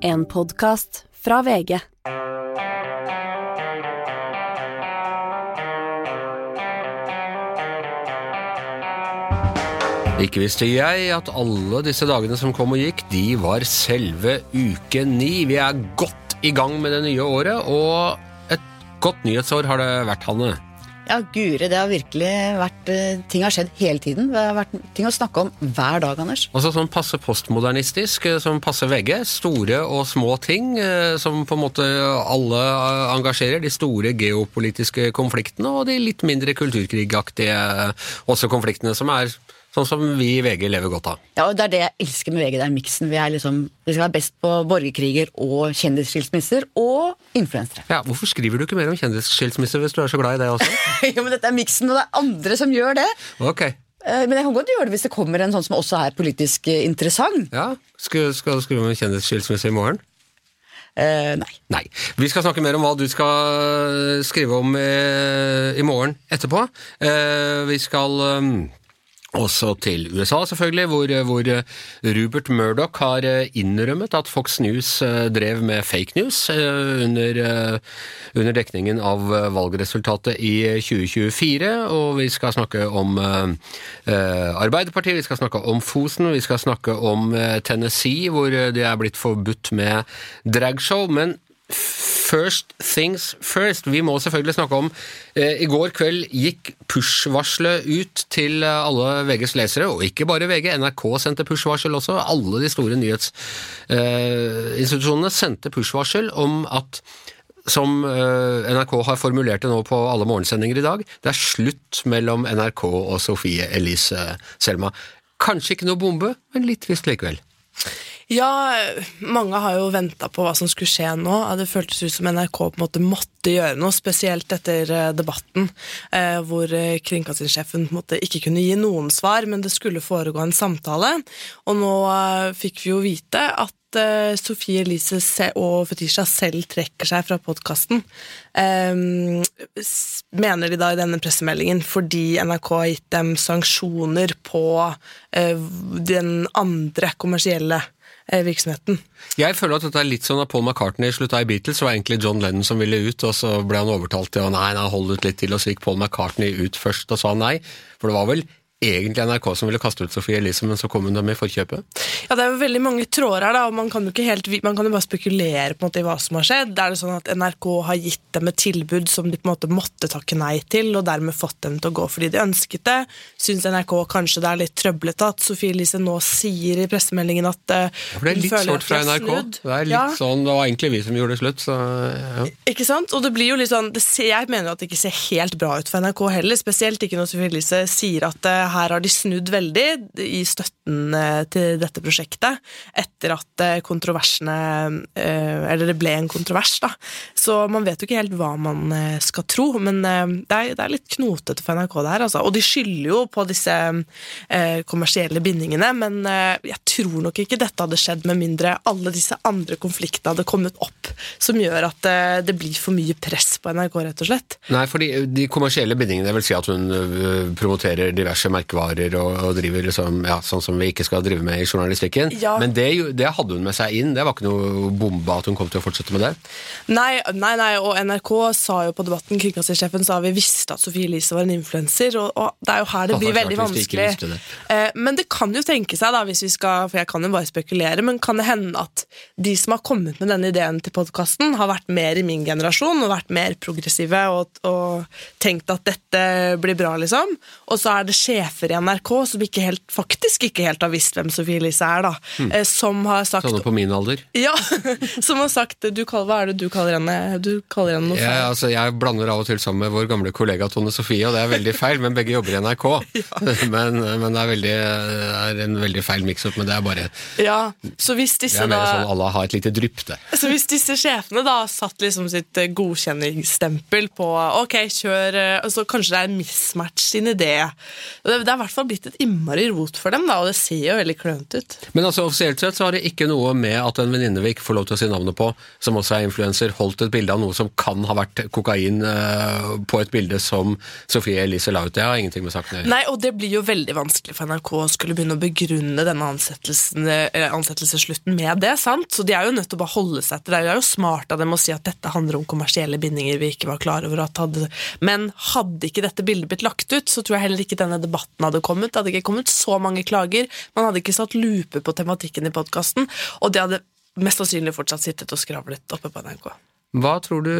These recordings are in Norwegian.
En podkast fra VG. Ikke visste jeg at alle disse dagene som kom og gikk, de var selve uke ni. Vi er godt i gang med det nye året, og et godt nyhetsår har det vært, Hanne. Ja, gure, det har virkelig vært eh, Ting har skjedd hele tiden. Det har vært ting å snakke om hver dag, Anders. Altså sånn passe postmodernistisk, eh, som passer VG. Store og små ting eh, som på en måte alle engasjerer. De store geopolitiske konfliktene og de litt mindre kulturkrigaktige også konfliktene, som er sånn som vi i VG lever godt av. Ja, og Det er det jeg elsker med VG. Det er miksen. Vi, liksom, vi skal være best på borgerkriger og kjendisskilsmisser og influensere. Ja, Hvorfor skriver du ikke mer om kjendisskilsmisser hvis du er så glad i det også? jo, men dette er miksen, og det er andre som gjør det. Ok, Eh, Men jeg kan godt gjøre det hvis det kommer en sånn som også er politisk eh, interessant. ja. Skal, skal du skrive om en kjendisskilsmisse i morgen? Eh, nei. Nei. Vi skal snakke mer om hva du skal skrive om eh, i morgen etterpå. Eh, vi skal eh, også til USA, selvfølgelig, hvor, hvor Rupert Murdoch har eh, innrømmet at Fox News eh, drev med fake news eh, under, under dekningen av valgresultatet i 2024. Og vi skal snakke om Arbeiderpartiet, vi skal snakke om Fosen, vi skal snakke om Tennessee, hvor det er blitt forbudt med dragshow. men First things first. Vi må selvfølgelig snakke om eh, I går kveld gikk push-varselet ut til eh, alle VGs lesere, og ikke bare VG. NRK sendte push-varsel også. Alle de store nyhetsinstitusjonene sendte push-varsel om at som eh, NRK har formulert det nå på alle morgensendinger i dag, det er slutt mellom NRK og Sofie Elise Selma. Kanskje ikke noe bombe, men litt visst likevel. Ja, mange har jo venta på hva som skulle skje nå. Det føltes ut som NRK på en måte måtte gjøre noe, spesielt etter eh, debatten, eh, hvor eh, kringkastingssjefen ikke kunne gi noen svar, men det skulle foregå en samtale. Og nå fikk vi jo vite at Sofie Elise og Fetisha selv trekker seg fra podkasten. mener de da i denne pressemeldingen fordi NRK har gitt dem sanksjoner på den andre kommersielle virksomheten. Jeg føler at dette er litt sånn at Paul McCartney slutta i Beatles, var egentlig John Lennon som ville ut, og så ble han overtalt til å nei, nei, hold ut litt til, og så gikk Paul McCartney ut først og sa nei. For det var vel egentlig NRK som ville kaste ut Sophie Elise, men så kom hun dem i forkjøpet. Ja, Det er jo veldig mange tråder her, da, og man kan jo helt, man kan jo bare spekulere på en måte i hva som har skjedd. Er det sånn at NRK har gitt dem et tilbud som de på en måte måtte takke nei til, og dermed fått dem til å gå fordi de ønsket det? Syns NRK kanskje det er litt trøblete at Sofie Elise nå sier i pressemeldingen at eh, For det er litt sårt fra NRK. snudd? Det er litt Ja. sånn, det var egentlig vi som gjorde det slutt, så ja. Ikke sant? Og det blir jo litt sånn det ser, Jeg mener at det ikke ser helt bra ut for NRK heller. Spesielt ikke når Sophie Elise sier at eh, her har de snudd veldig i støtten eh, til dette prosjektet etter at eh, kontroversene eh, Eller det ble en kontrovers, da. Så man vet jo ikke helt hva man skal tro. Men det, er, litt knotete for NRK det her, altså. Og de skylder jo på disse kommersielle bindingene, men jeg tror nok ikke dette hadde skjedd med mindre alle disse andre konfliktene hadde kommet opp, som gjør at det blir for mye press på NRK, rett og slett. Nei, for de kommersielle bindingene det vil si at hun promoterer diverse merkevarer og, og driver liksom, ja, sånn som vi ikke skal drive med i journalistikken. Ja. Men det, det hadde hun med seg inn, det var ikke noe bombe at hun kom til å fortsette med det. Nei, nei, nei, og NRK sa jo på debatten, kringkastingssjefen sa vi visste at Sofie Elise var en influenser, og, og det er jo her det blir veldig vanskelig. det. Eh, men det kan jo tenke seg, da, hvis vi skal, for jeg kan jo bare spekulere, men kan det hende at de som har kommet med denne ideen til podkasten, har vært mer i min generasjon og vært mer progressive og, og tenkt at dette blir bra, liksom. Og så er det sjefer i NRK som ikke helt, faktisk ikke helt har visst hvem Sofie Elise er, da, Mm. som har sagt Sånne på min alder. ja, som har sagt du, Hva er det du kaller henne? Du kaller henne noe feil. altså, jeg blander av og til sammen med vår gamle kollega Tone Sofie, og det er veldig feil, men begge jobber i NRK. men, men det er, veldig, er en veldig feil mix-up, men det er bare Ja, så hvis disse, Det er mer da sånn alle har et lite drypp, det. Så hvis disse sjefene da satt liksom sitt eh, godkjenningsstempel på ok, kjør, eh, og så kanskje det er en mismatch sin idé Det det, det er i hvert fall blitt et innmari rot for dem, da, og det ser jo veldig klønete ut. Men altså offisielt sett så har det ikke noe med at en venninne vi ikke får lov til å si navnet på, som også er influenser, holdt et bilde av noe som kan ha vært kokain eh, på et bilde som Sofie Elise la ut. Det har ingenting med saken å gjøre. Nei, og det blir jo veldig vanskelig for NRK å skulle begynne å begrunne denne eh, ansettelsesslutten med det, sant? Så de er jo nødt til å bare holde seg til det. Det er jo smart av dem å si at dette handler om kommersielle bindinger vi ikke var klar over at hadde Men hadde ikke dette bildet blitt lagt ut, så tror jeg heller ikke denne debatten hadde kommet. Det hadde ikke kommet så mange klager. Man hadde ikke satt lupe på tematikken i podkasten, og det hadde mest sannsynlig fortsatt sittet og skravlet oppe på NRK. Hva tror du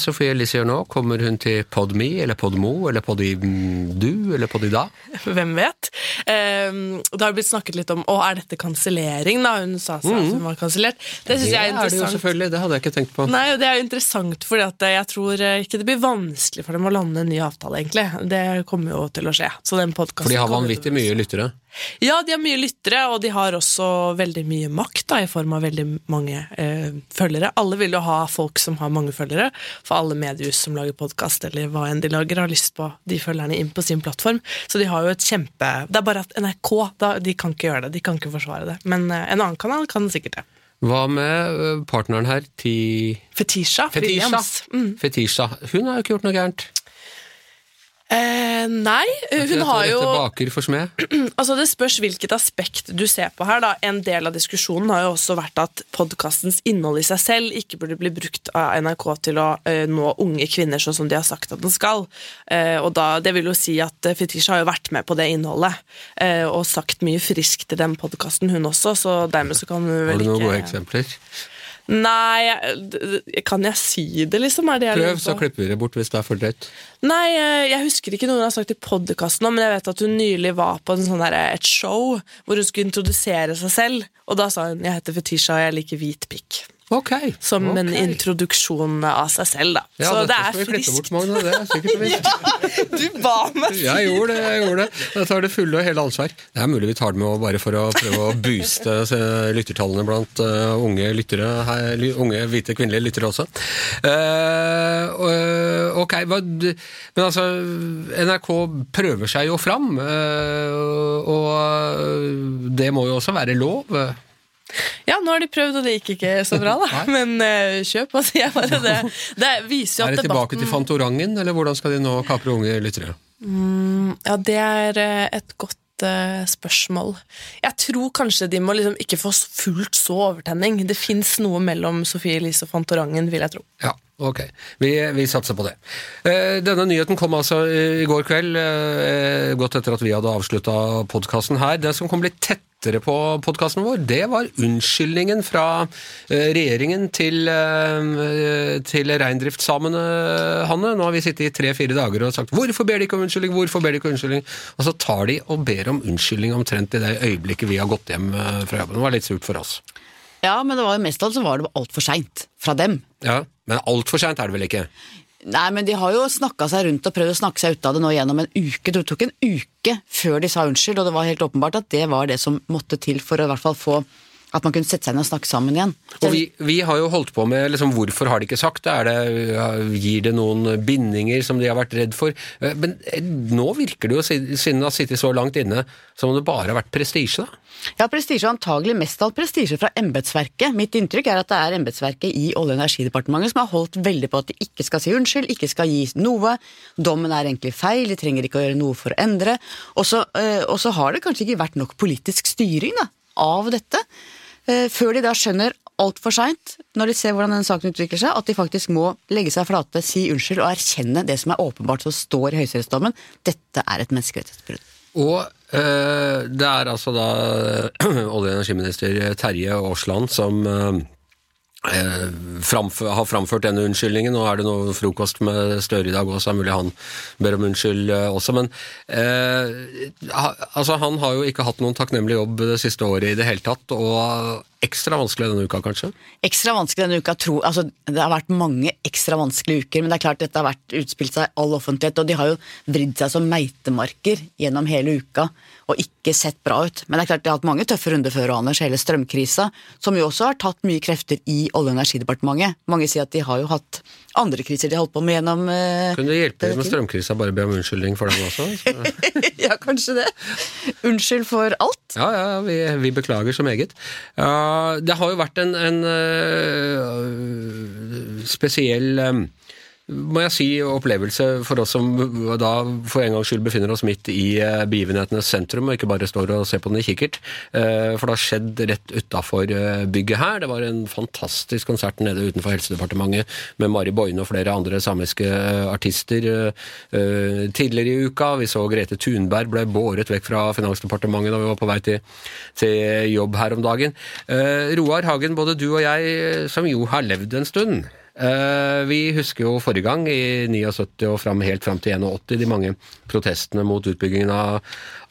Sofie Elise gjør nå? Kommer hun til Podme eller Podmo eller Podidu eller Podida? Hvem vet? Eh, det har blitt snakket litt om å, er dette kansellering, da? Hun sa seg at hun var kansellert. Det syns jeg er interessant. det er det jo selvfølgelig, det hadde jeg ikke tenkt på. Nei, og Det er jo interessant, fordi at jeg tror eh, ikke det blir vanskelig for dem å lande en ny avtale, egentlig. Det kommer jo til å skje. Så den podkasten For de har vanvittig mye lyttere. Ja, de har mye lyttere, og de har også veldig mye makt da, i form av veldig mange eh, følgere. Alle vil jo ha folk som har mange følgere, for alle mediehus som lager podkast, eller hva enn de lager, har lyst på de følgerne inn på sin plattform. Så de har jo et kjempe Det er bare at NRK da, de kan ikke gjøre det, de kan ikke forsvare det. Men eh, en annen kanal kan sikkert det. Hva med partneren her, Ti... Fetisha, Fetisha. Williams. Mm. Fetisha. Hun har jo ikke gjort noe gærent. Eh, nei, hun har jo baker for smed. Altså Det spørs hvilket aspekt du ser på her. da. En del av diskusjonen har jo også vært at podkastens innhold i seg selv ikke burde bli brukt av NRK til å eh, nå unge kvinner sånn som de har sagt at den skal. Eh, og da, Det vil jo si at eh, Fetisha har jo vært med på det innholdet eh, og sagt mye friskt til den podkasten, hun også, så dermed så kan hun vel ikke Har du noen gode eksempler? Nei, kan jeg si det, liksom? Er det jeg Prøv, så klipper vi det bort hvis det er for drøyt. Nei, eh, jeg husker ikke noe hun har sagt i podkasten, men jeg vet at hun nylig var på en sånn der, et show hvor hun skulle introdusere seg selv. Og da sa hun 'jeg heter Fetisha, og jeg liker hvit pikk'. Ok. Som en introduksjon av seg selv, da. Ja, Så det er klippe bort, friskt. Magne. Det er sikkert ja, Du ba meg Jeg gjorde det. jeg gjorde det. Jeg tar det fulle og hele ansvar. Det er mulig vi tar det med bare for å prøve å booste lyttertallene blant uh, unge lyttere, her, unge hvite kvinnelige lyttere også. Uh, ok, men altså NRK prøver seg jo fram, uh, og det må jo også være lov. Ja, nå har de prøvd, og det gikk ikke så bra, da. Men uh, kjøp, altså. jeg bare det. Det viser jo at debatten Er det tilbake til Fantorangen, eller hvordan skal de nå kapre unge lyttere? Ja, det er eh, et godt eh, spørsmål. Jeg tror kanskje de må liksom ikke få fullt så overtenning. Det fins noe mellom Sofie Elise og Fantorangen, vil jeg tro. Ja, ok. Vi, vi satser på det. Eh, denne nyheten kom altså i går kveld, eh, godt etter at vi hadde avslutta podkasten her. Det som kom litt tettere på podkasten vår, det var unnskyldningen fra eh, regjeringen til, til reindriftssamene, Hanne. Nå har vi sittet i tre-fire dager og sagt 'hvorfor ber de ikke om unnskyldning', hvorfor ber de ikke om unnskyldning? Og så tar de og ber om unnskyldning omtrent i det øyeblikket vi har gått hjem fra jobben. Det var litt surt for oss. Ja, men det var jo mest av alt så var det altfor seint fra dem. Ja, Men altfor seint er det vel ikke? Nei, men de har jo snakka seg rundt og prøvd å snakke seg ut av det nå gjennom en uke. Det tok en uke før de sa unnskyld, og det var helt åpenbart at det var det som måtte til for å i hvert fall få at man kunne sette seg ned og snakke sammen igjen. Og vi, vi har jo holdt på med liksom, hvorfor har de ikke sagt det? Er det ja, gir det noen bindinger som de har vært redd for? Eh, Men eh, nå virker det jo, siden det har sittet så langt inne, som om det bare har vært prestisje, da. Ja, prestisje, antagelig mest alt prestisje fra embetsverket. Mitt inntrykk er at det er embetsverket i Olje- og energidepartementet som har holdt veldig på at de ikke skal si unnskyld, ikke skal gi noe. Dommen er egentlig feil, de trenger ikke å gjøre noe for å endre. Og så eh, og så har det kanskje ikke vært nok politisk styring da, av dette. Eh, Før de da skjønner altfor seint, når de ser hvordan den saken utvikler seg, at de faktisk må legge seg flate, si unnskyld og erkjenne det som er åpenbart som står i høyesterettsdommen. Dette er et menneskerettighetsbrudd. Og eh, det er altså da olje- og energiminister Terje Aasland som eh, eh, framf har framført denne unnskyldningen. Nå er det noe frokost med Støre i dag også, så er mulig han ber om unnskyld eh, også. Men eh, altså, han har jo ikke hatt noen takknemlig jobb det siste året i det hele tatt. og ekstra vanskelig denne uka, kanskje? Ekstra vanskelig denne uka, tro, altså Det har vært mange ekstra vanskelige uker, men det er klart dette har vært utspilt seg all offentlighet, og de har jo vridd seg som meitemarker gjennom hele uka og ikke sett bra ut. Men det er klart de har hatt mange tøffe runder før, Anders, hele strømkrisa, som jo også har tatt mye krefter i Olje- og energidepartementet. Mange sier at de har jo hatt andre kriser de holdt på med gjennom uh, Kunne du hjelpe med strømkrisa, bare be om unnskyldning for den også? Så. ja, kanskje det. Unnskyld for alt. Ja, ja, vi, vi beklager så meget. Uh, det har jo vært en, en uh, spesiell øh, må jeg si, opplevelse for oss som da for en gangs skyld befinner oss midt i øh, begivenhetenes sentrum, og ikke bare står og ser på den i kikkert. Eh, For det har skjedd rett utafor bygget her. Det var en fantastisk konsert nede utenfor Helsedepartementet med Mari Boine og flere andre samiske artister tidligere i uka. Vi så Grete Thunberg ble båret vekk fra Finansdepartementet da vi var på vei til, til jobb her om dagen. Eh, Roar Hagen, både du og jeg, eh, som jo har levd en stund. Eh, Vi husker jo forrige gang, i 79 og fram, helt fram til 81, de mange protestene mot utbyggingen av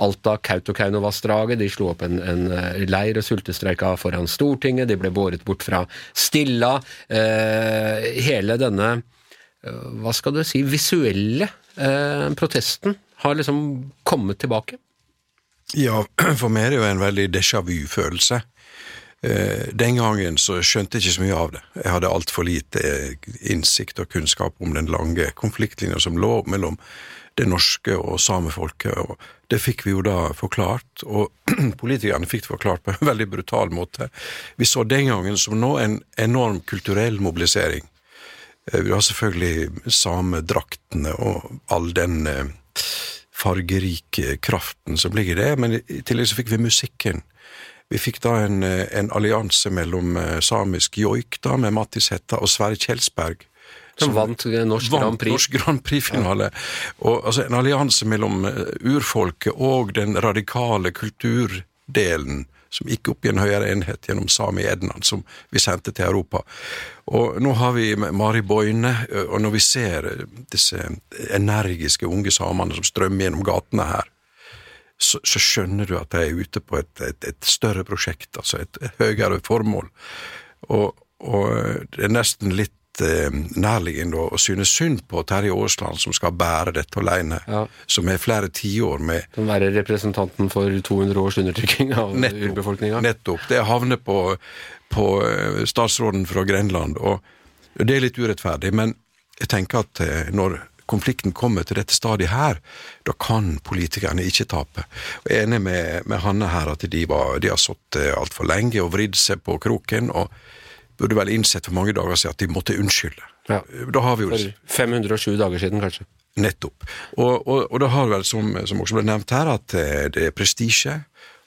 Alta, Kautokeinovassdraget. De slo opp en, en eh, leir og sultestreika foran Stortinget, de ble båret bort fra Stilla. Eh, Hele denne hva skal du si, visuelle protesten har liksom kommet tilbake. Ja, for meg er det jo en veldig déjà vu-følelse. Eh, Den gangen så skjønte jeg ikke så mye av det. Jeg hadde altfor lite innsikt og kunnskap om den lange konfliktlinja som lå mellom det norske og samefolket, og det fikk vi jo da forklart, og politikerne fikk det forklart på en veldig brutal måte. Vi så den gangen som nå en enorm kulturell mobilisering. Eh, Vi har selvfølgelig samedraktene og all den eh, fargerike kraften som ligger i det, men i tillegg så fikk vi musikken. Vi fikk da en, eh, en allianse mellom eh, samisk joik da, med Mattis Hetta og Sverre Kjelsberg. Som vant Norsk Norsk Grand Vant Prix. Norsk Grand Prix-finale. Og altså, En allianse mellom eh, urfolket og den radikale kulturdelen som gikk opp i en høyere enhet gjennom Sami Ednan, som vi sendte til Europa. Og nå har vi Mari Boine, og når vi ser disse energiske unge samene som strømmer gjennom gatene her, så, så skjønner du at de er ute på et, et, et større prosjekt, altså et, et høyere formål. Og, og det er nesten litt eh, nærliggende å synes synd på Terje Aasland, som skal bære dette alene, Ja. som er flere tiår med Som være representanten for 200 års undertrykking av urbefolkninga. Nettopp. Det havner på, på eh, statsråden fra Grenland, og det er litt urettferdig, men jeg tenker at eh, når konflikten kommer til dette stadiet her, da kan politikerne ikke tape. Jeg er enig med, med Hanne her at de, var, de har sittet altfor lenge og vridd seg på kroken, og burde vel innsett for mange dager siden at de måtte unnskylde. Ja. Da har vi jo det. 507 dager siden, kanskje. Nettopp. Og, og, og det har vel, som, som også ble nevnt her, at eh, det er prestisje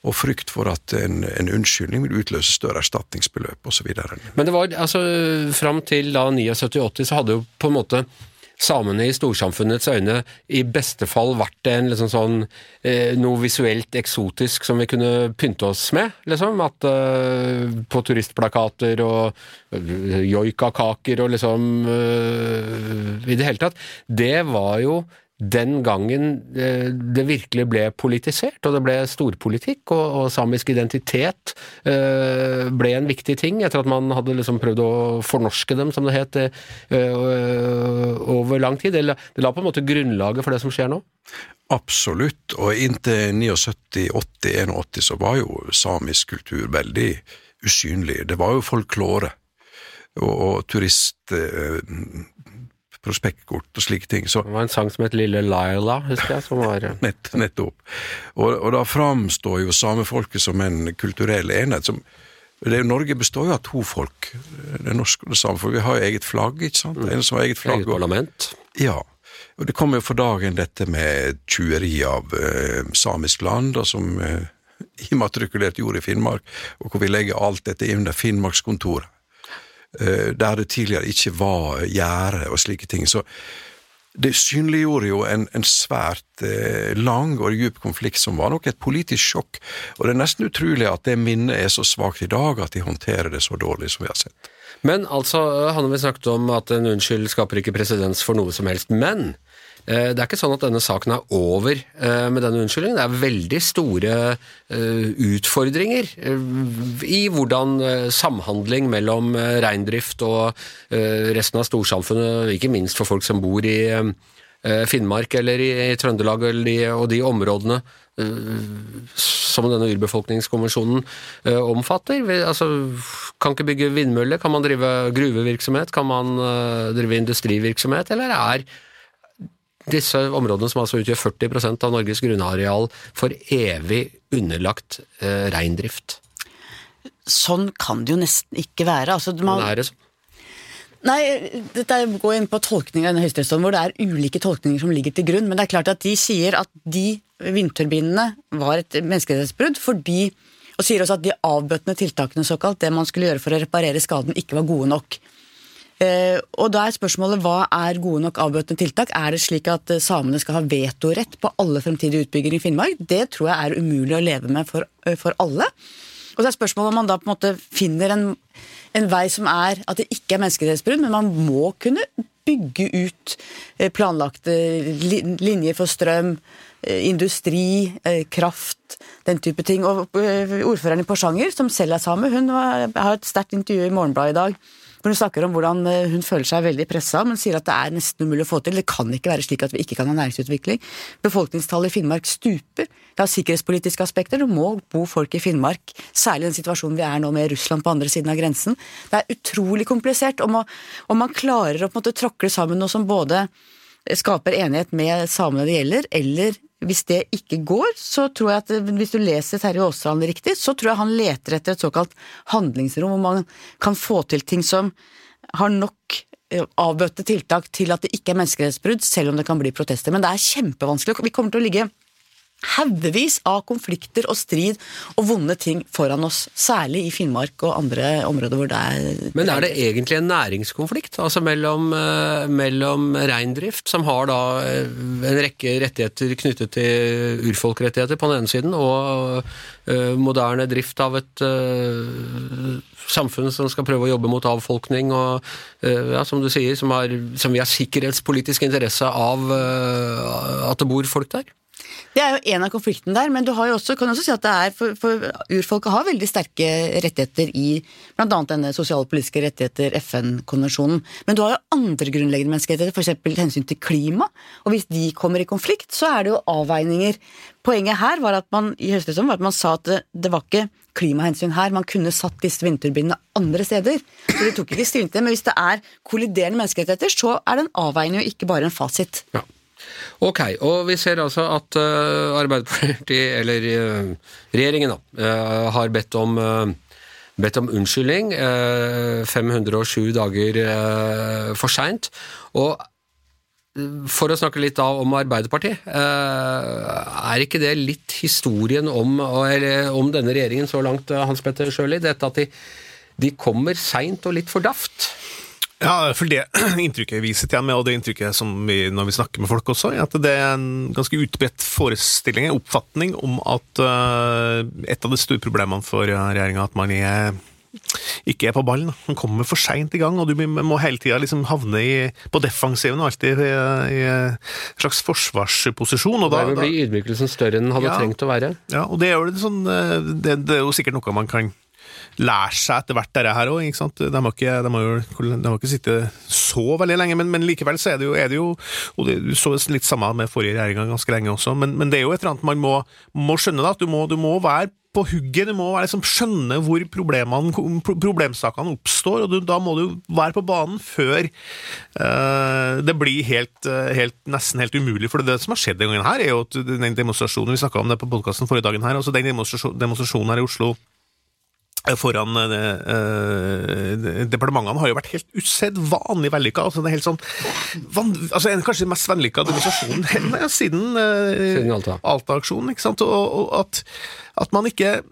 og frykt for at en, en unnskyldning vil utløse større erstatningsbeløp osv. Men det var altså fram til da 79-80 så hadde jo på en måte samene i storsamfunnets øyne i beste fall vært en liksom sånn eh, noe visuelt eksotisk som vi kunne pynte oss med, liksom. At eh, på turistplakater og uh, joikakaker og liksom eh, I det hele tatt. Det var jo den gangen eh, det virkelig ble politisert, og det ble storpolitikk, og, og samisk identitet eh, ble en viktig ting, etter at man hadde liksom prøvd å fornorske dem, som det het, eh, over lang tid. Det la, det la på en måte grunnlaget for det som skjer nå. Absolutt, og inntil 79, 80, 81 så var jo samisk kultur veldig usynlig. Det var jo folklore og turist... Prospektkort og slike ting. Så Det var en sang som het Lille Laila, husker jeg, som var nett, nettopp. Og, og da framstår jo samefolket som en kulturell enhet. som det Norge består jo av to folk, det norske og det samefolket. Vi har jo eget flagg, ikke sant? En som har eget flagg. eget parlament. Ja, og det kommer jo for dagen dette med tjuveri av eh, samisk land, og som eh, immatrikulert jord i Finnmark, og hvor vi legger alt dette inn under Finnmarkskontoret. Eh, der det tidligere ikke var gjerde og slike ting. Så det synliggjorde jo en, en svært eh, lang og djup konflikt som var nok et politisk sjokk, og det er nesten utrolig at det minnet er så svakt i dag at de håndterer det så dårlig som vi har sett. Men altså, han har vi snakket om at en unnskyld skaper ikke presedens for noe som helst. Men Eh, Det er ikke sånn at denne saken er over eh, med denne unnskyldningen. Det er veldig store eh, utfordringer eh, i hvordan eh, samhandling mellom eh, reindrift og eh, resten av storsamfunnet, ikke minst for folk som bor i eh, Finnmark eller i, Trøndelag eller de, og de områdene eh, som denne urbefolkningskonvensjonen eh, omfatter. Altså, kan ikke bygge vindmøller, kan man drive gruvevirksomhet, kan man eh, drive industrivirksomhet, eller er disse områdene som altså utgjør 40% av Norges grunnareal for evig underlagt eh, reindrift? Sånn kan det jo nesten ikke være. Altså, man, Men er det sånn? Nei, dette går inn på tolkning av denne høyesterettsdommen, hvor det er ulike tolkninger som ligger til grunn. Men det er klart at de sier at de vindturbinene var et menneskerettighetsbrudd fordi Og sier også at de avbøtende tiltakene, såkalt, det man skulle gjøre for å reparere skaden, ikke var gode nok. Eh, og da er spørsmålet hva er gode nok avbøtende tiltak? Er det slik at eh, samene skal ha vetorett på alle fremtidige utbygginger i Finnmark? Det tror jeg er umulig å leve med for, eh, for alle. Og så er spørsmålet om man da på en måte finner en, en vei som er at det ikke er menneskerettighetsbrudd, men man må kunne bygge ut planlagte linjer for strøm, industri, kraft, den type ting. Og ordføreren i Porsanger, som selv er same, hun har et sterkt intervju i Morgenbladet i dag. Hvor hun snakker om hvordan eh, hun føler seg veldig pressa, men sier at det er nesten umulig å få til. Det kan ikke være slik at vi ikke kan ha næringsutvikling. Befolkningstallet i Finnmark stuper. Det har sikkerhetspolitiske aspekter. Det må bo folk i Finnmark, særlig den situasjonen vi er nå med Russland på andre siden av grensen. Det er utrolig komplisert. Om, man- om man klarer å på en måte tråkle sammen noe som både skaper enighet med samene det gjelder, eller hvis det ikke går, så tror jeg at eh, hvis du leser Terje Aasland riktig, så tror jeg han leter etter et såkalt handlingsrom hvor man kan få til ting som har nok avbøtte avbøte tiltak til at det ikke er menneskerettighetsbrudd, selv om det kan bli protester. Men det er kjempevanskelig. Vi kommer til å ligge haugevis av konflikter og strid og vonde ting foran oss, særlig i Finnmark og andre områder hvor det er Men er det egentlig en næringskonflikt? Altså mellom, eh, mellom reindrift, som har da eh, en rekke rettigheter knyttet til urfolkrettigheter på den ene siden, og eh, moderne drift av et samfunn som skal prøve å jobbe mot avfolkning, og ja, som du sier, som, har, som vi har sikkerhetspolitisk interesse av at det bor folk der? Det er jo en av konfliktene der, men du har jo også, kan også si at det er for, for urfolket har veldig sterke rettigheter i bl.a. denne sosialpolitiske rettigheter, FN-konvensjonen. Men du har jo andre grunnleggende menneskerettigheter, f.eks. hensyn til klima. Og hvis de kommer i konflikt, så er det jo avveininger. Poenget her var at man i høyesterettsdommen var at man sa at det, det var ikke klimahensyn her, man kunne satt disse vindturbinene andre steder. Så de tok ikke stilling til det. Men hvis det er kolliderende menneskerettigheter, så er det en avveining og ikke bare en fasit. Ja. Ok, og vi ser altså at uh, Arbeiderpartiet, eller uh, regjeringen da, uh, har bedt om, bedt om unnskyldning eh, 507 dager for seint. Og for å snakke litt da om Arbeiderpartiet, er ikke det litt historien om, eller, om denne regjeringen så langt, Hans Petter Sjøli? Dette at de, de kommer seint og litt for daft? Ja, for det inntrykket vi sitter igjen med, og det inntrykket som vi, når vi snakker med folk også, er at det er en ganske utbredt forestilling, en oppfatning om at uh, et av de store problemene for regjeringa at man er ikke er på ballen. Man kommer for seint i gang, og du må hele tida liksom havne i, på defensiven og alltid i, i en slags forsvarsposisjon. Og da, Dermed blir ydmykelsen større enn den hadde Ja. trengt å være. ja, og det er, jo sånn, eh, det, det er jo sikkert noe man kan lære seg etter hvert, dette her òg. De, må har ikke sittet så veldig lenge, men, men likevel så er det jo, er det jo og det, Du så litt samme med forrige regjering ganske lenge også, men, men det er jo et eller annet man må, må skjønne. da, at Du må, du må være på hugget, du må liksom skjønne hvor problemsakene oppstår, og du, da må du være på banen før uh, det blir helt, helt, nesten helt umulig. For det som har skjedd denne gangen her, er jo at den demonstrasjonen Vi snakka om det på podkasten forrige dagen her. altså Den demonstrasjonen her i Oslo foran eh, eh, departementene har jo vært helt usedvanlig vellykka. Altså, det er helt sånn van, altså, en- Kanskje den mest vellykka demonstrasjonen henne, siden, eh, Siden Alta. Alta-aksjonen. sant? Og, og at, at man ikke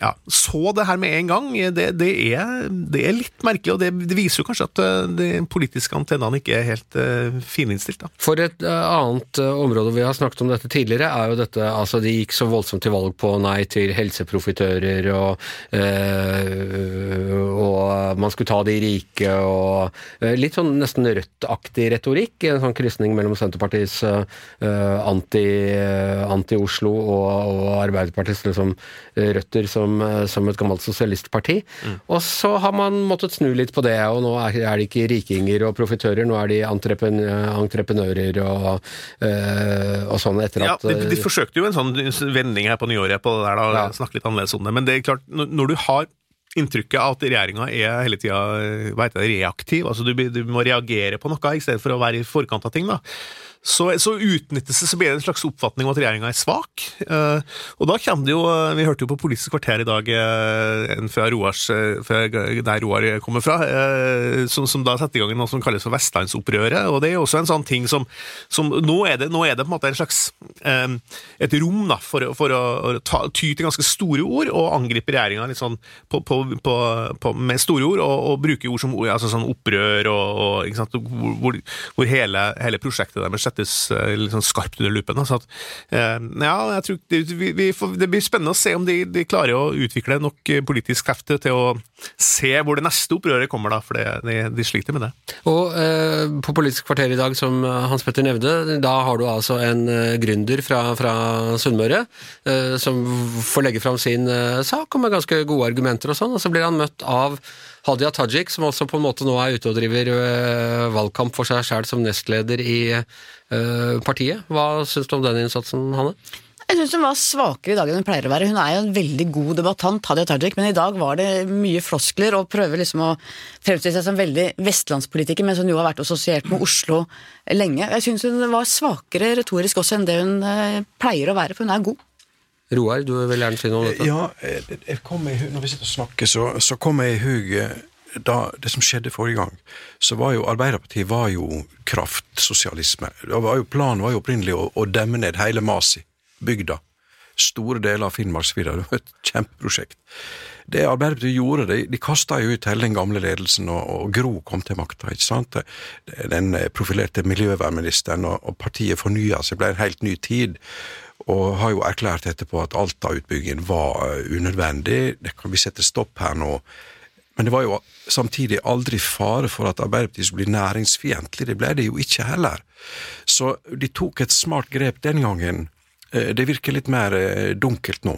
ja, så det her med en gang, det, det, er, det er litt merkelig. Og det, det viser jo kanskje at eh, de politiske antennene ikke er helt uh, fininnstilt. da. For et eh, annet område vi har snakket om dette tidligere, er jo dette altså De gikk så voldsomt til valg på nei til helseprofitører og, eh, og man skulle ta de rike og Litt sånn nesten Rødt-aktig retorikk. En sånn krysning mellom Senterpartiets anti- anti-Oslo og, og Arbeiderpartiets liksom, røtter som, som et gammelt sosialistparti. Og så har man måttet snu litt på det, og nå er, er det ikke rikinger og profitører, nå er de entrepen, entreprenører og, øh, og sånn etter Ja, at de, de forsøkte jo en sånn vending her på nyåret på det der, da, Ja. snakke litt annerledes om det. Men det er klart, når du har inntrykket av at regjeringa er hele tida reaktiv, altså du, du må reagere på noe i stedet for å være i forkant av ting, da. Så, så utnyttes det, så blir det en slags oppfatning om at regjeringa er svak. Eh, og da kommer det jo Vi hørte jo på Politisk kvarter i dag eh, en fra Roars, eh, fra der Roar kommer fra, eh, som, som da setter i gang noe som kalles for Vestlandsopprøret. og Det er jo også en sånn ting som, som nå, er det, nå er det på en måte en slags eh, et rom da, for, for å, å ta, ty til ganske store ord og angripe regjeringa sånn på, på, på, med store ord, og, og bruke ord som altså sånn opprør og, og hvor, hvor hele, hele prosjektet deres eh, litt sånn skarpt under lupen. Så at, eh, ja, jeg tror det, det blir spennende å se om de, de klarer å utvikle nok eh, politisk hefte til å se hvor det neste opprøret kommer, da, for det, de, de sliter med det. Og eh, på Politisk kvarter i dag, som Hans Petter nevnte, da har du altså en gründer fra, fra Sunnmøre eh, som får legge fram sin eh, sak og med ganske gode argumenter og sånn, og så blir han møtt av Hadia Tajik, som også på en måte nå er ute og driver valgkamp for seg sjæl som nestleder i partiet. Hva syns du om den innsatsen, Hanne? Jeg syns hun var svakere i dag enn hun pleier å være. Hun er jo en veldig god debattant, Hadia Tajik, men i dag var det mye floskler og prøver liksom å fremstille seg som veldig vestlandspolitiker, mens hun jo har vært assosiert med Oslo lenge. Jeg syns hun var svakere retorisk også enn det hun eh, pleier å være, for hun er god. Roar, du vil gjerne si noe om dette? Ja, eh, jeg kom i, når vi sitter og snakker, så, så kom jeg i hug eh, da det som skjedde forrige gang, så var jo Arbeiderpartiet var jo kraftsosialisme. Var jo, planen var jo opprinnelig å, å demme ned hele Masi, bygda. Store deler av Finnmarksvidda. Det var et kjempeprosjekt. Det Arbeiderpartiet gjorde, de, de kasta jo ut hele den gamle ledelsen, og, og Gro kom til makta. ikke sant? Den profilerte miljøvernministeren, og, og partiet fornya seg, ble en helt ny tid. Og har jo erklært etterpå at Alta-utbyggingen var eh, unødvendig. Det kan vi sette stopp her nå. Men det var jo samtidig aldri fare for at Arbeiderpartiet skulle bli næringsfiendtlig. Det ble det jo ikke heller. Så de tok et smart grep den gangen. Eh, Det virker litt mer eh, dunkelt nå.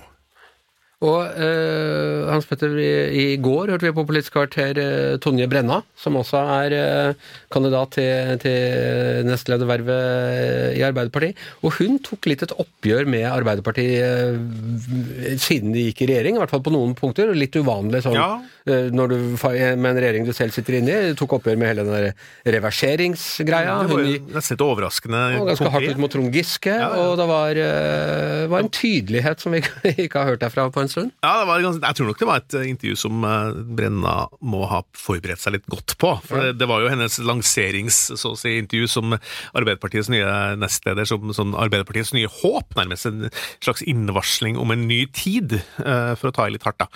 Og eh, Hans Petter, i, i går hørte vi på Politisk kvarter eh, Tonje Brenna, som også er eh, kandidat til, til nestledervervet i Arbeiderpartiet. Og hun tok litt et oppgjør med Arbeiderpartiet eh, siden de gikk i regjering, i hvert fall på noen punkter. Litt uvanlig sånn Ja. eh, når du, med en regjering du selv sitter inne i. Tok oppgjør med hele den der reverseringsgreia. det var jo nesten litt overraskende. og ganske hardt ut mot Trond Giske, Ja, og det var, eh, var en tydelighet som vi ikke har hørt derfra på en stund. Ja, det var ganske, Jeg tror nok det var et eh, intervju som eh, Brenna må ha forberedt seg litt godt på. For det, det var jo hennes lanserings-intervju si, som Arbeiderpartiets nye nestleder, som, som Arbeiderpartiets nye håp, nærmest en slags innvarsling om en ny tid, eh, for å ta i litt hardt, da.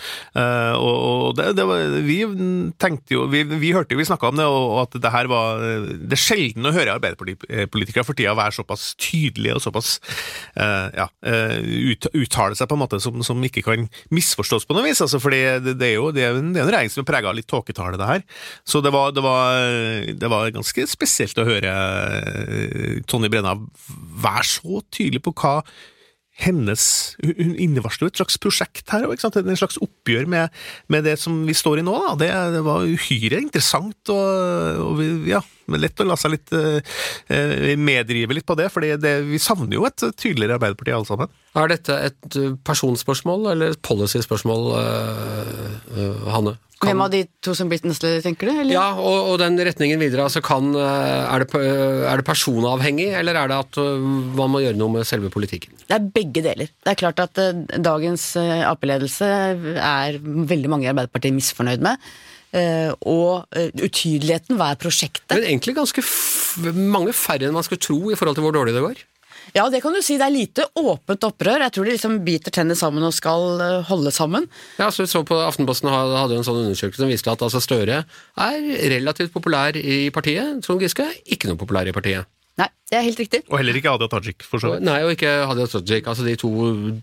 Og og det, det var, vi tenkte jo Vi, vi hørte jo, vi snakka om det, og at det her var Det er sjelden å høre Arbeiderpartipolitikere for tida være såpass tydelige og såpass ja, ut, uttale seg på en måte som, som ikke kan misforstås på noe vis. Altså, fordi det, det er jo det er en, det er en regjering som er prega av litt tåketale, det her. Så det var, det, var, det var ganske spesielt å høre eh, Tonje Brenna være så tydelig på hva hennes Hun innevarsler et slags prosjekt her, sant? en slags oppgjør med, med det som vi står i nå. Det, det var uhyre interessant, og, og vi, ja, lett å la seg litt eh, medrive litt på det, for vi savner jo et tydeligere Arbeiderparti alle sammen. Er dette et uh, personspørsmål eller et policyspørsmål, uh, uh, Hanne? Kan- Hvem av de to som blir nestleder, tenker du? Eller? Ja, og, og den retningen videre. Altså kan, uh, er, det, er det personavhengig, eller er det at uh, man må gjøre noe med selve politikken? Det er begge deler. Det er klart at eh, dagens eh, Ap-ledelse er veldig mange i Arbeiderpartiet misfornøyd med. Eh, og eh, utydeligheten, hva er prosjektet? Men egentlig ganske mange færre enn man skulle tro i forhold til hvor dårlig det går. Ja, det kan du si. Det er lite åpent opprør. Jeg tror de liksom biter tennene sammen og skal eh, holde sammen. Ja, så vi så på Aftenposten hadde en sånn undersøkelse som viste at altså Støre er relativt populær i partiet. Trond Giske er ikke noe populær i partiet. Nei, Det er helt riktig. Og heller ikke Hadia Tajik, for så vidt. Nei, og ikke Hadia Tajik, altså de to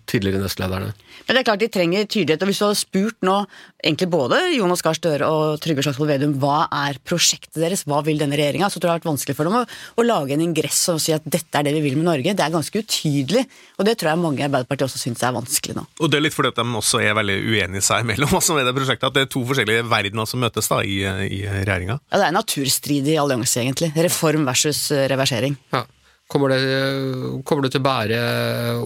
tidligere nestlederne. Men det er klart de trenger tydelighet. og Hvis du hadde spurt nå egentlig både Jonas Gahr Støre og Trygve Slagsvold Vedum hva er prosjektet deres, hva vil denne regjeringa, så tror jeg det har vært vanskelig for dem å, å lage en ingress og si at dette er det vi vil med Norge. Det er ganske utydelig, og det tror jeg mange i Arbeiderpartiet også syns er vanskelig nå. Og det er litt fordi at de også er veldig uenige seg imellom som er det prosjektet. At det er to forskjellige verdener som møtes da i, i regjeringa. Ja, Det er en naturstridig allianse, egentlig. Reform versus reversering. Ja. Kommer det, kommer det til å bære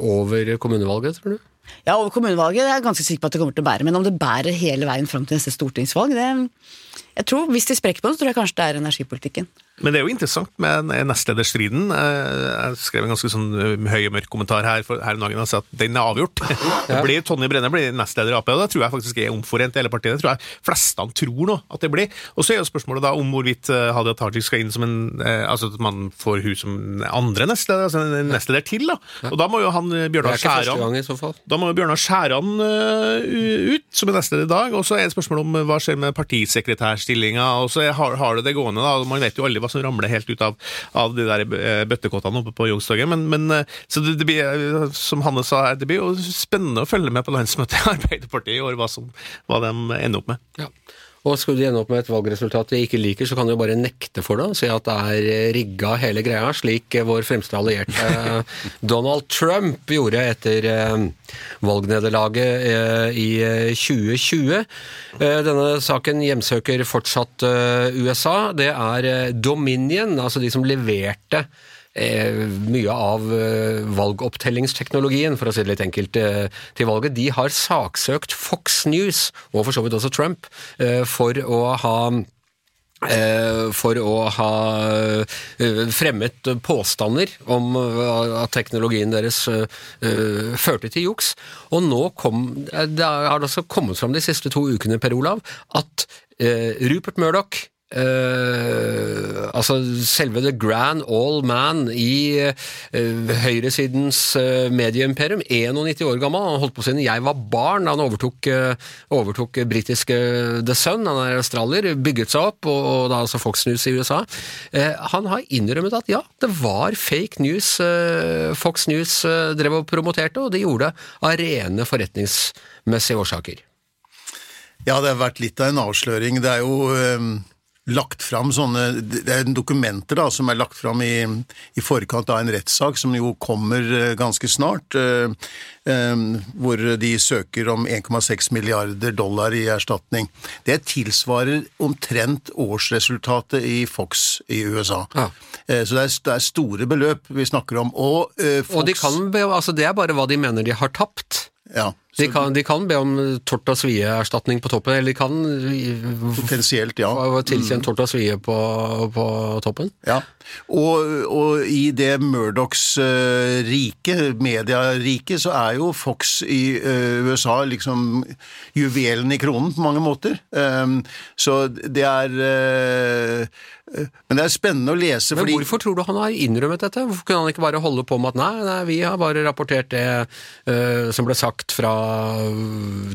over kommunevalget, tror du? Ja, over kommunevalget er jeg ganske sikker på at det kommer til å bære, men om det bærer hele veien fram til neste stortingsvalg, det jeg tror, Hvis de sprekker på det, så tror jeg kanskje det er energipolitikken. Men det er jo interessant med nestlederstriden. Eh, Jeg skrev en ganske sånn eh, høy og mørk kommentar her, for, her om dagen og sa at den er avgjort. Det blir Tonje Brenne blir nestleder i Ap, og det tror jeg faktisk er omforent i hele partiet. Det tror jeg flestene tror nå at det blir. Og så er jo spørsmålet da om hvorvidt eh, Hadia Tajik skal inn som en Altså at man får hun som andre nestleder, altså en nestleder til, da. Og da må jo han Bjørnar Skjæran da må jo Bjørnar Skjæran ut som er nestleder i dag, og så er det spørsmål om hva skjer med partisekretærstillinga, og så har, har det det gående, da. Man vet jo aldri hva som ramler helt ut av, av de der eh, bøttekottene oppe på Youngstorget, men, men eh, så det, det blir, eh, som Hanne sa her, det blir jo spennende å følge med på landsmøtet i Arbeiderpartiet i år, hva, som, hva de ender opp med. Ja. Og skulle de ende opp med et valgresultat de ikke liker, så kan de jo bare nekte for det og si at det er rigga hele greia, slik vår fremste allierte eh, Donald Trump gjorde etter eh, valgnederlaget eh, i eh, 2020. Eh, Denne saken hjemsøker fortsatt eh, USA. Det er eh, Dominion, altså de som leverte eh, mye av eh, valgopptellingsteknologien, for å si det litt enkelt, eh, til valget, de har saksøkt Fox News, og for så vidt også Trump, eh, for å ha eh, for å ha eh, fremmet påstander om eh, at teknologien deres eh, eh, førte til juks. Og nå kom, eh, det har altså kommet fram de siste to ukene, Per Olav, at eh, Rupert Murdoch Eh, altså selve the grand all man i uh, høyresidens uh, medieimperium. 91 år gammel, han holdt på siden jeg var barn da han overtok, uh, overtok britiske The Sun. Han er australier, bygget seg opp, og, og da altså Fox News i USA. Han har innrømmet at ja, det var fake news Fox News drev og promoterte, og det gjorde det av rene forretningsmessige årsaker. Ja, det har vært litt av en avsløring. Det er jo lagt fram sånne Det er dokumenter da, som er lagt fram i, i forkant av en rettssak, som jo kommer øh, ganske snart. øh, øhm, hvor de søker om 1,6 milliarder dollar i erstatning. Det tilsvarer omtrent årsresultatet i Fox i USA. Ja. Eh, Så det er, det er store beløp vi snakker om. Og, Fox, Og de kan altså det er bare hva de mener de har tapt. ja, De kan, de kan be om tort og svie-erstatning på toppen, eller de kan potensielt, ja. få tilkjent tort og svie på, på toppen. Ja, og, og i det Murdochs uh, rike, mediarike, så er jo Fox i eh, USA liksom juvelen i kronen på mange måter. Um, så det er eh, eh, Men det er spennende å lese, Men fordi hvorfor tror du han har innrømmet dette? Hvorfor kunne han ikke bare holde på med at nei, nei vi har bare rapportert det eh, som ble sagt fra eh,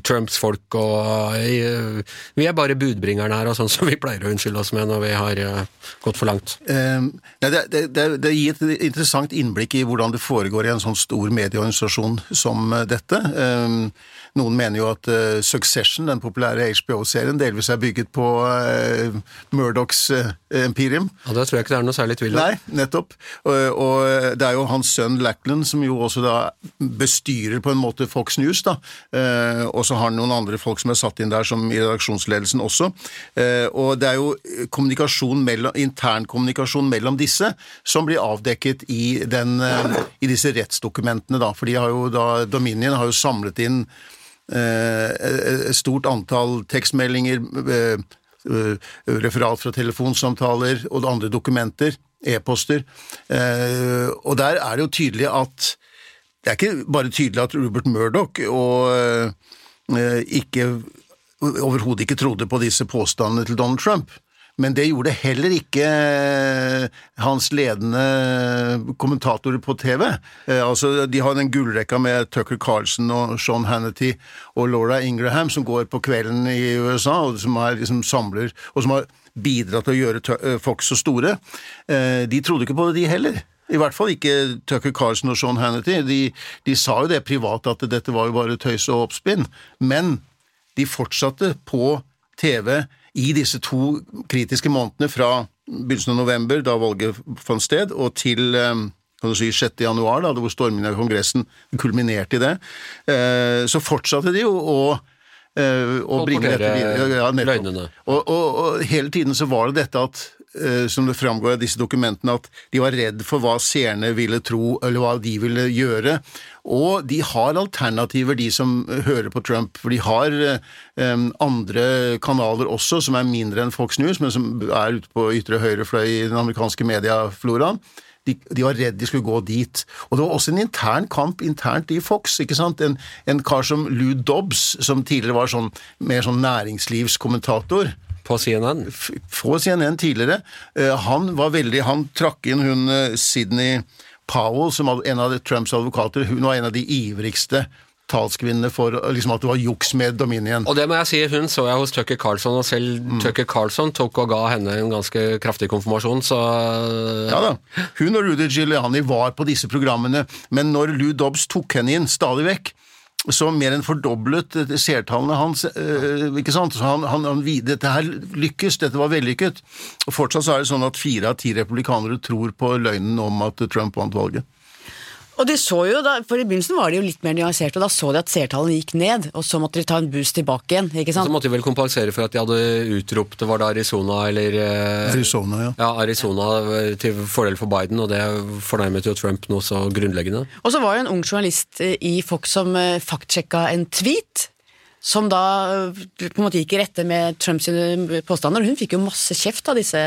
Trumps folk, og eh, vi er bare budbringerne her, og sånn som vi pleier å unnskylde oss med når vi har eh, gått for langt. Um, det, det, det, gir et interessant innblikk i hvordan det foregår i en sånn stor medieorganisasjon som eh, dette. Um, noen mener jo at uh, Succession, den populære HBO-serien, delvis er bygget på uh, Murdochs uh, empirium. Ja, det tror jeg ikke det er noe særlig tvil om. Nei, nettopp. Og, det er jo hans sønn Lackland som jo også da bestyrer på en måte Fox News, da. Eh, og så har han noen andre folk som er satt inn der som i redaksjonsledelsen også. Eh, og det er jo kommunikasjon mellom, intern kommunikasjon mellom disse som blir avdekket i, den, eh, i disse rettsdokumentene, da. For de har jo da, Dominion har jo samlet inn eh, et stort antall tekstmeldinger, eh, eh, referat fra telefonsamtaler og andre dokumenter, e-poster. Eh, og der er det jo tydelig at Det er ikke bare tydelig at Rupert Murdoch og eh, ikke overhodet ikke trodde på disse påstandene til Donald Trump. Men det gjorde heller ikke eh, hans ledende kommentatorer på TV. Eh, altså, De har den gullrekka med Tucker Carlson og Sean Hannity og Laura Ingraham som går på kvelden i USA, og som er, liksom, samler, og som har bidratt til å gjøre eh, Fox så store. De trodde ikke på det, de heller. I hvert fall ikke Tucker Carlson og Sean Hannity. De, de sa jo det privat at dette var jo bare tøys og oppspinn. Men de fortsatte på TV i disse to kritiske månedene fra begynnelsen av november, da valget fant sted, og til eh, kan du si 6. januar, da, hvor stormingen av Kongressen kulminerte i det. Eh, Så fortsatte de jo å og å bringe dette videre. Ja. Og, og, og hele tiden så var det dette at eh, som det framgår av disse dokumentene, at de var redd for hva seerne ville tro, eller hva de ville gjøre. Og de har alternativer, de som eh, hører på Trump. For de har eh, andre kanaler også, som er mindre enn Fox News, men som er ute på ytre høyre fløy i den amerikanske mediafloraen. De, de var redd de skulle gå dit. Og det var også en intern kamp internt i Fox. ikke sant? En, en kar som Lou Dobbs, som tidligere var sånn, mer sånn næringslivskommentator På CNN. Fra CNN tidligere. Eh, Han var veldig, han trakk inn hun eh, Sydney Powell, som var en av Trumps advokater. Hun var en av de ivrigste talskvinnene for eh, liksom, at det var juks med Dominion. Og det må jeg si, hun så jeg hos Tucker Carlson, og selv Tucker Carlson tok og ga henne en ganske kraftig konfirmasjon, så Ja da. Hun og Rudy Giuliani var på disse programmene, men når Lou Dobbs tok henne inn stadig vekk, så mer enn fordoblet eh, seertallene hans. eh, ikke sant? Så han, han, han, dette her lykkes, dette var vellykket. Og fortsatt så er det sånn at fire av ti republikanere tror på løgnen om at Trump vant valget. Og de så jo da, for I begynnelsen var de jo litt mer nyanserte, og da så de at seertallene gikk ned. Og så måtte de ta en boost tilbake igjen. ikke sant? Så måtte de vel kompensere for at de hadde utropt Var det Arizona eller eh, Arizona, ja. Ja, Arizona eh, til fordel for Biden, og det fornærmet jo Trump noe så grunnleggende. Og så var det en ung journalist eh, i Fox som faktsjekka en tweet. Som da på en måte gikk i rette med Trumps påstander. Hun fikk jo masse kjeft av disse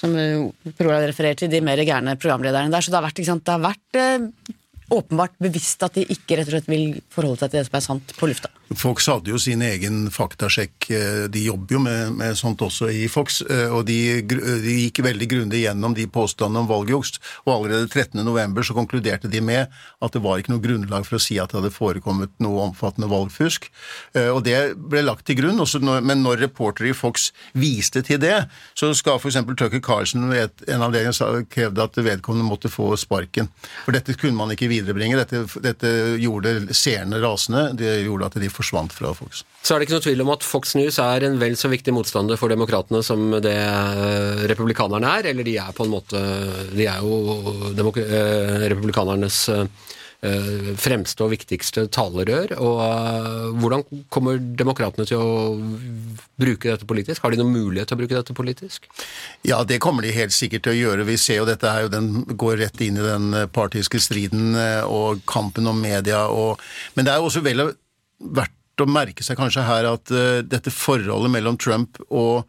som Roald refererer til, de mer gærne programlederne der. Så det har vært, det har vært eh, åpenbart bevisst at de ikke rett og slett vil forholde seg til det som er sant på lufta. Fox hadde jo sin egen faktasjekk. eh, De jobber jo med, med sånt også i Fox, eh, og de, de gikk veldig grundig gjennom de påstandene om valgjuks. Og allerede 13. november så konkluderte de med at det var ikke noe grunnlag for å si at det hadde forekommet noe omfattende valgfusk. Eh, Og det ble lagt til grunn, når, men når reportere i Fox viste til det, så skal f.eks. Tucker Carlsen ved en avdeling krevde at vedkommende måtte få sparken. For dette kunne man ikke viderebringe. Dette, dette gjorde seerne rasende. Det gjorde at de forsvant fra Fox. Så er det ikke noe tvil om at Fox News er en vel så viktig motstander for demokratene som det eh, republikanerne er, eller de er på en måte De er jo eh, republikanernes eh, fremste og viktigste talerør. Og hvordan kommer demokratene til å bruke dette politisk? Har de noen mulighet til å bruke dette politisk? Ja, det kommer de helt sikkert til å gjøre. Vi ser jo dette her, den går rett inn i den partiske striden og kampen om media. Og, men det er jo også vel verdt å merke seg kanskje her at uh, dette forholdet mellom Trump og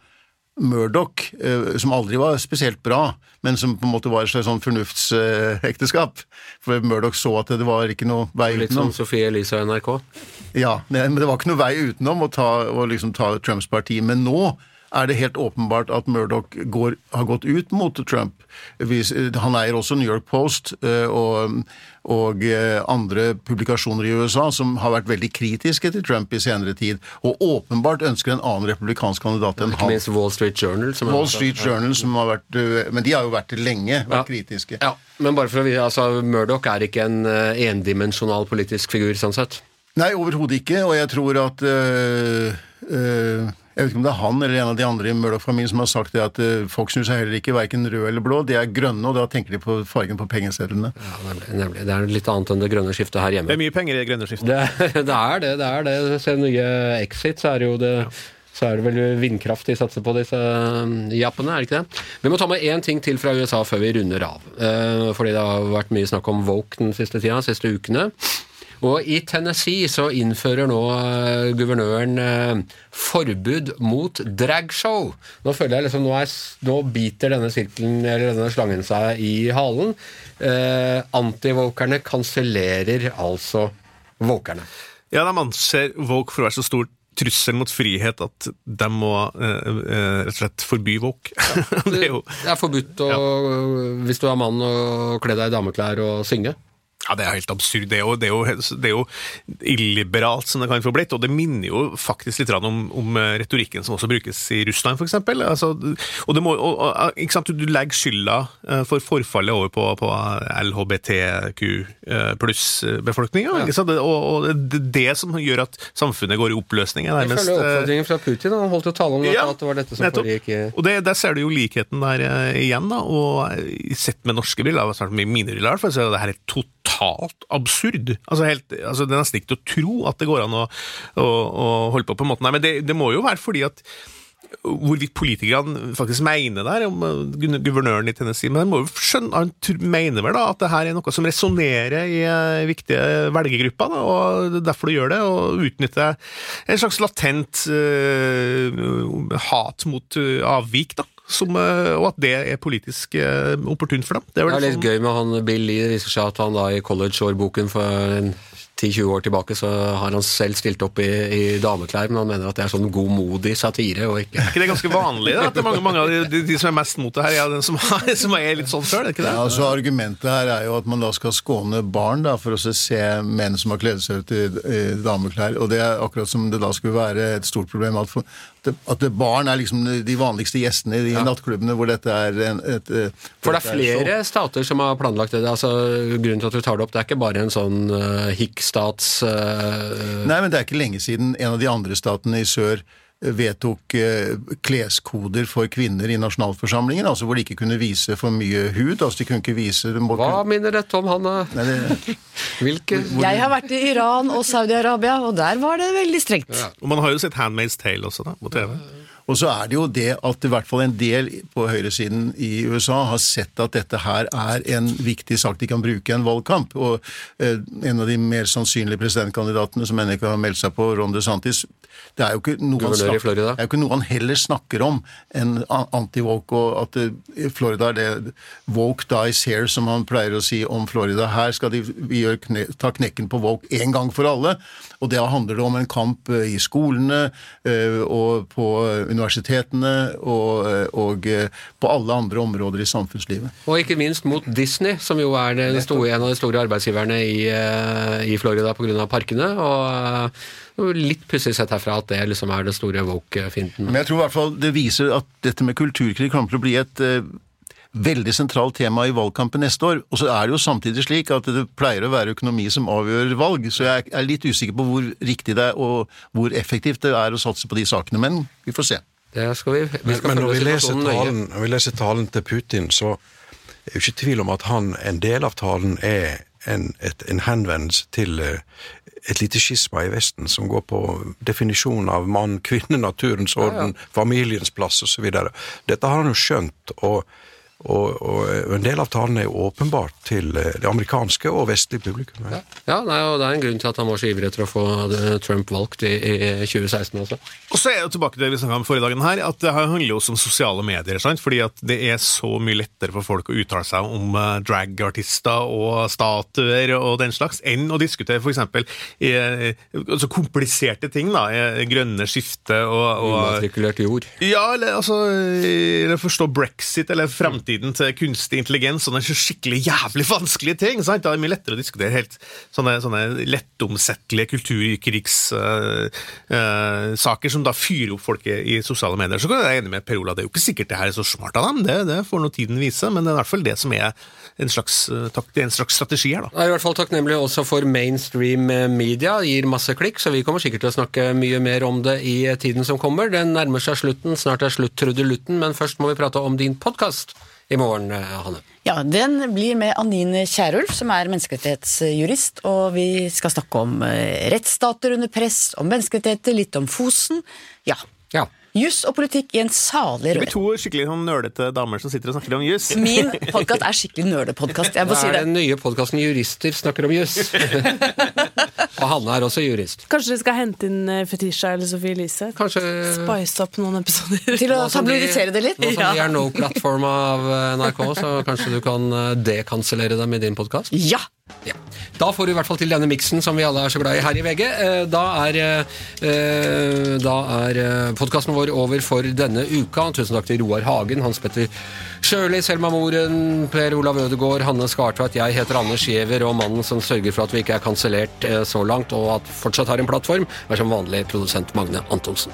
Murdoch, uh, som aldri var spesielt bra, men som på en måte var et slags sånn fornuftsekteskap. For Murdoch så at det var ikke noe vei Litt utenom. som Sofie Elise og NRK? Ja, men det var ikke noe vei utenom å, ta, å liksom ta Trumps parti. Men nå er det helt åpenbart at Murdoch går, har gått ut mot Trump. Han eier også New York Post eh, og, og eh, andre publikasjoner i USA som har vært veldig kritiske til Trump i senere tid, og åpenbart ønsker en annen republikansk kandidat enn han. Ikke minst Wall Street Journal. Som Wall Street Journal, som har vært eh, Men de har jo vært lenge, vært Ja. kritiske. Ja, men bare for å vite, altså Murdoch er ikke en endimensjonal politisk figur, sånn sett. Nei, overhodet ikke, og jeg tror at øh, øh, Jeg vet ikke om det er han eller en av de andre i Murdoch-familien som har sagt det at folk Fox News er heller ikke verken rød eller blå, de er grønne, og da tenker de på fargen på pengesedlene. Ja, nemlig, nemlig. Det er litt annet enn det grønne skiftet her hjemme. Det er mye penger i det grønne skiftet. Det, det er det. det er det. Se nye Exit, så er det jo det så er det vel vindkraft de satser på, disse um, jappene, er det ikke det? Vi må ta med én ting til fra USA før vi runder av. Eh, fordi det har vært mye snakk om woke den siste tida, de siste ukene. Og i Tennessee så innfører nå eh, guvernøren eh, forbud mot dragshow. Nå føler jeg liksom, nå, er, nå biter denne sirkelen, eller denne slangen seg i halen. Eh, Antivokerne kansellerer altså vokerne. Ja, de anser woke for å være så stor trussel mot frihet at de må eh, eh, rett og slett forby woke. det er jo Det er forbudt å, hvis du er mann, å kle deg i dameklær og synge. Ja, Det er helt absurd. Det er, jo, det, er jo, det er jo illiberalt som det kan få blitt. Og det minner jo faktisk litt om, om retorikken som også brukes i Russland, f.eks. Altså, og det må, og, ikke sant? Du legger skylda eh, for forfallet over på, på LHBTQ eh, pluss-befolkninga. Ja. Og, og det er det som gjør at samfunnet går i oppløsning. Jeg nærmest, følger oppfordringen fra Putin. Han holdt jo tale om ja, at det var dette som foregikk Og det, Der ser du jo likheten der igjen. da, og Sett med norske briller, snart i mine briller, så er det her totalt absurd. Altså, helt, altså Det er nesten ikke til å tro at det går an å, å, å holde på på en måte. Nei, men det, det må jo være fordi at hvorvidt politikerne faktisk mener det, om guvernøren i Tennessee, men han må jo skjønne, han mener vel da at det her er noe som resonnerer i eh, viktige velgergrupper, da, og derfor du gjør det, og utnytter en slags latent uh, hat mot uh, avvik. da. Som, og at det er politisk uh, opportunt for dem. Det er, det er litt sånn... gøy med han Bill Lee. Det viser seg at han da i college-årboken for 10-20 år tilbake så har han selv stilt opp i, i, dameklær, men han mener at det er sånn godmodig satire og ikke Er ikke det ganske vanlig da, at det er mange, mange av de, de, de, som er mest mot det her, er den som, som, er litt sånn sjøl? Ja, altså Argumentet her er jo at man da skal skåne barn da, for å se menn som har kledd seg ut i, i dameklær. Og det er akkurat som det da skulle være et stort problem at, for, at barn er liksom de vanligste gjestene i de ja. nattklubbene hvor dette er en, et, et For det er flere er stater som har planlagt det. altså Grunnen til at du tar det opp, det er ikke bare en sånn uh, hick-stats uh... Nei, men det er ikke lenge siden en av de andre statene i sør vedtok eh, kleskoder for kvinner i nasjonalforsamlingen, altså hvor de ikke kunne vise for mye hud. altså de kunne ikke vise... Hva minner dette om, Hanne? Nei, det... Hvilke? Jeg har vært i Iran og Saudi-Arabia, og der var det veldig strengt. Ja. Og man har jo sett Handmaid's Tale også, da, på TV. Og så er det jo det at i hvert fall en del på høyresiden i USA har sett at dette her er en viktig sak de kan bruke i en valgkamp. Og eh, en av de mer sannsynlige presidentkandidatene som ennå ikke har meldt seg på, Ron DeSantis, det er jo ikke noe, han, snakker, det er jo ikke noe han heller snakker om enn anti-woke, og at Florida er det woke dies here, som han pleier å si om Florida. Her skal de, vi kne, ta knekken på woke en gang for alle. Og det handler det om en kamp eh, i skolene eh, og på universitetene og, og på alle andre områder i samfunnslivet. Og ikke minst mot Disney, som jo er store, en av de store arbeidsgiverne i, eh, i Florida pga. parkene. og Litt pussig sett herfra at det liksom er det store woke-finten. Men jeg tror i hvert fall det viser at dette med kulturkrig kommer til å bli et veldig sentralt tema i valgkampen neste år. Og så er det jo samtidig slik at det pleier å være økonomi som avgjør valg, så jeg er litt usikker på hvor riktig det er og hvor effektivt det er å satse på de sakene. Men vi får se. Det skal vi, vi skal men, men når, vi leser talen, når vi leser talen til Putin, så er jo ikke tvil om at han, en del av talen er en, et, en henvendelse til eh, et lite skisma i Vesten som går på definisjonen av mann, kvinne, naturens orden, ja, ja. familiens plass osv. Dette har han jo skjønt. og og, og, en del av talen er jo åpenbart til eh, det amerikanske og vestlige publikum. Ja, ja nei, og Det er en grunn til at han var så ivrig etter å få Trump valgt i, i 2016 også. Og så er det tilbake til det vi snakka om forrige dagen her, at det handler også om sosiale medier. Sant? Fordi at det er så mye lettere for folk å uttale seg om dragartister og statuer og den slags, enn å diskutere f.eks. Altså kompliserte ting. da, Grønne skifte og, og Umatrikulert jord. Ja, eller altså eller forstå brexit eller fremtiden fremtiden til kunstig intelligens, sånne skikkelig jævlig vanskelige ting. Sant? Det er mye lettere å diskutere helt sånne, sånne lettomsettelige kulturkrigssaker uh, uh, som da fyrer opp folket i sosiale medier. Så kan jeg være enig med Per Ola, det er jo ikke sikkert det her er så smart av dem, det, det får nå tiden vise, men det er i hvert fall det som er en slags, det er en slags strategi her. da. Jeg er i hvert fall takknemlig også for mainstream media, gir masse klikk, så vi kommer sikkert til å snakke mye mer om det i tiden som kommer. Den nærmer seg slutten, snart er slutt trudelutten, men først må vi prate om din podkast i morgen, eh, Hanne? Ja, Den blir med Anine Kierulf, som er menneskerettighetsjurist. Og vi skal snakke om eh, rettsstater under press, om menneskerettigheter, litt om Fosen. Ja. ja. Juss og politikk i en salig røre. Det blir to skikkelig sånn nølete damer som sitter og snakker om juss. Min podkast er skikkelig nølepodkast. Det er den nye podkasten Jurister snakker om juss. og Hanne er også jurist. Kanskje dere skal hente inn eh, Fetisha eller Sophie Elise? Kanskje Spice opp noen episoder. Til å tabloidisere det litt? Nå som de er no-plattform av eh, NRK, så kanskje du kan eh, dekansellere dem i din podkast? Ja! Ja. Da får du i hvert fall til denne miksen som vi alle er så glad i her i VG. Eh, Da er, eh, da er podkasten vår over for denne uka. Tusen takk til Roar Hagen, Hans Petter Sjøli, Selma Moren, Per Olav Ødegaard, Hanne Skartveit. Jeg heter Anders Giæver, og mannen som sørger for at vi ikke er kansellert eh, så langt, og at fortsatt har en plattform, er som vanlig produsent Magne Antonsen.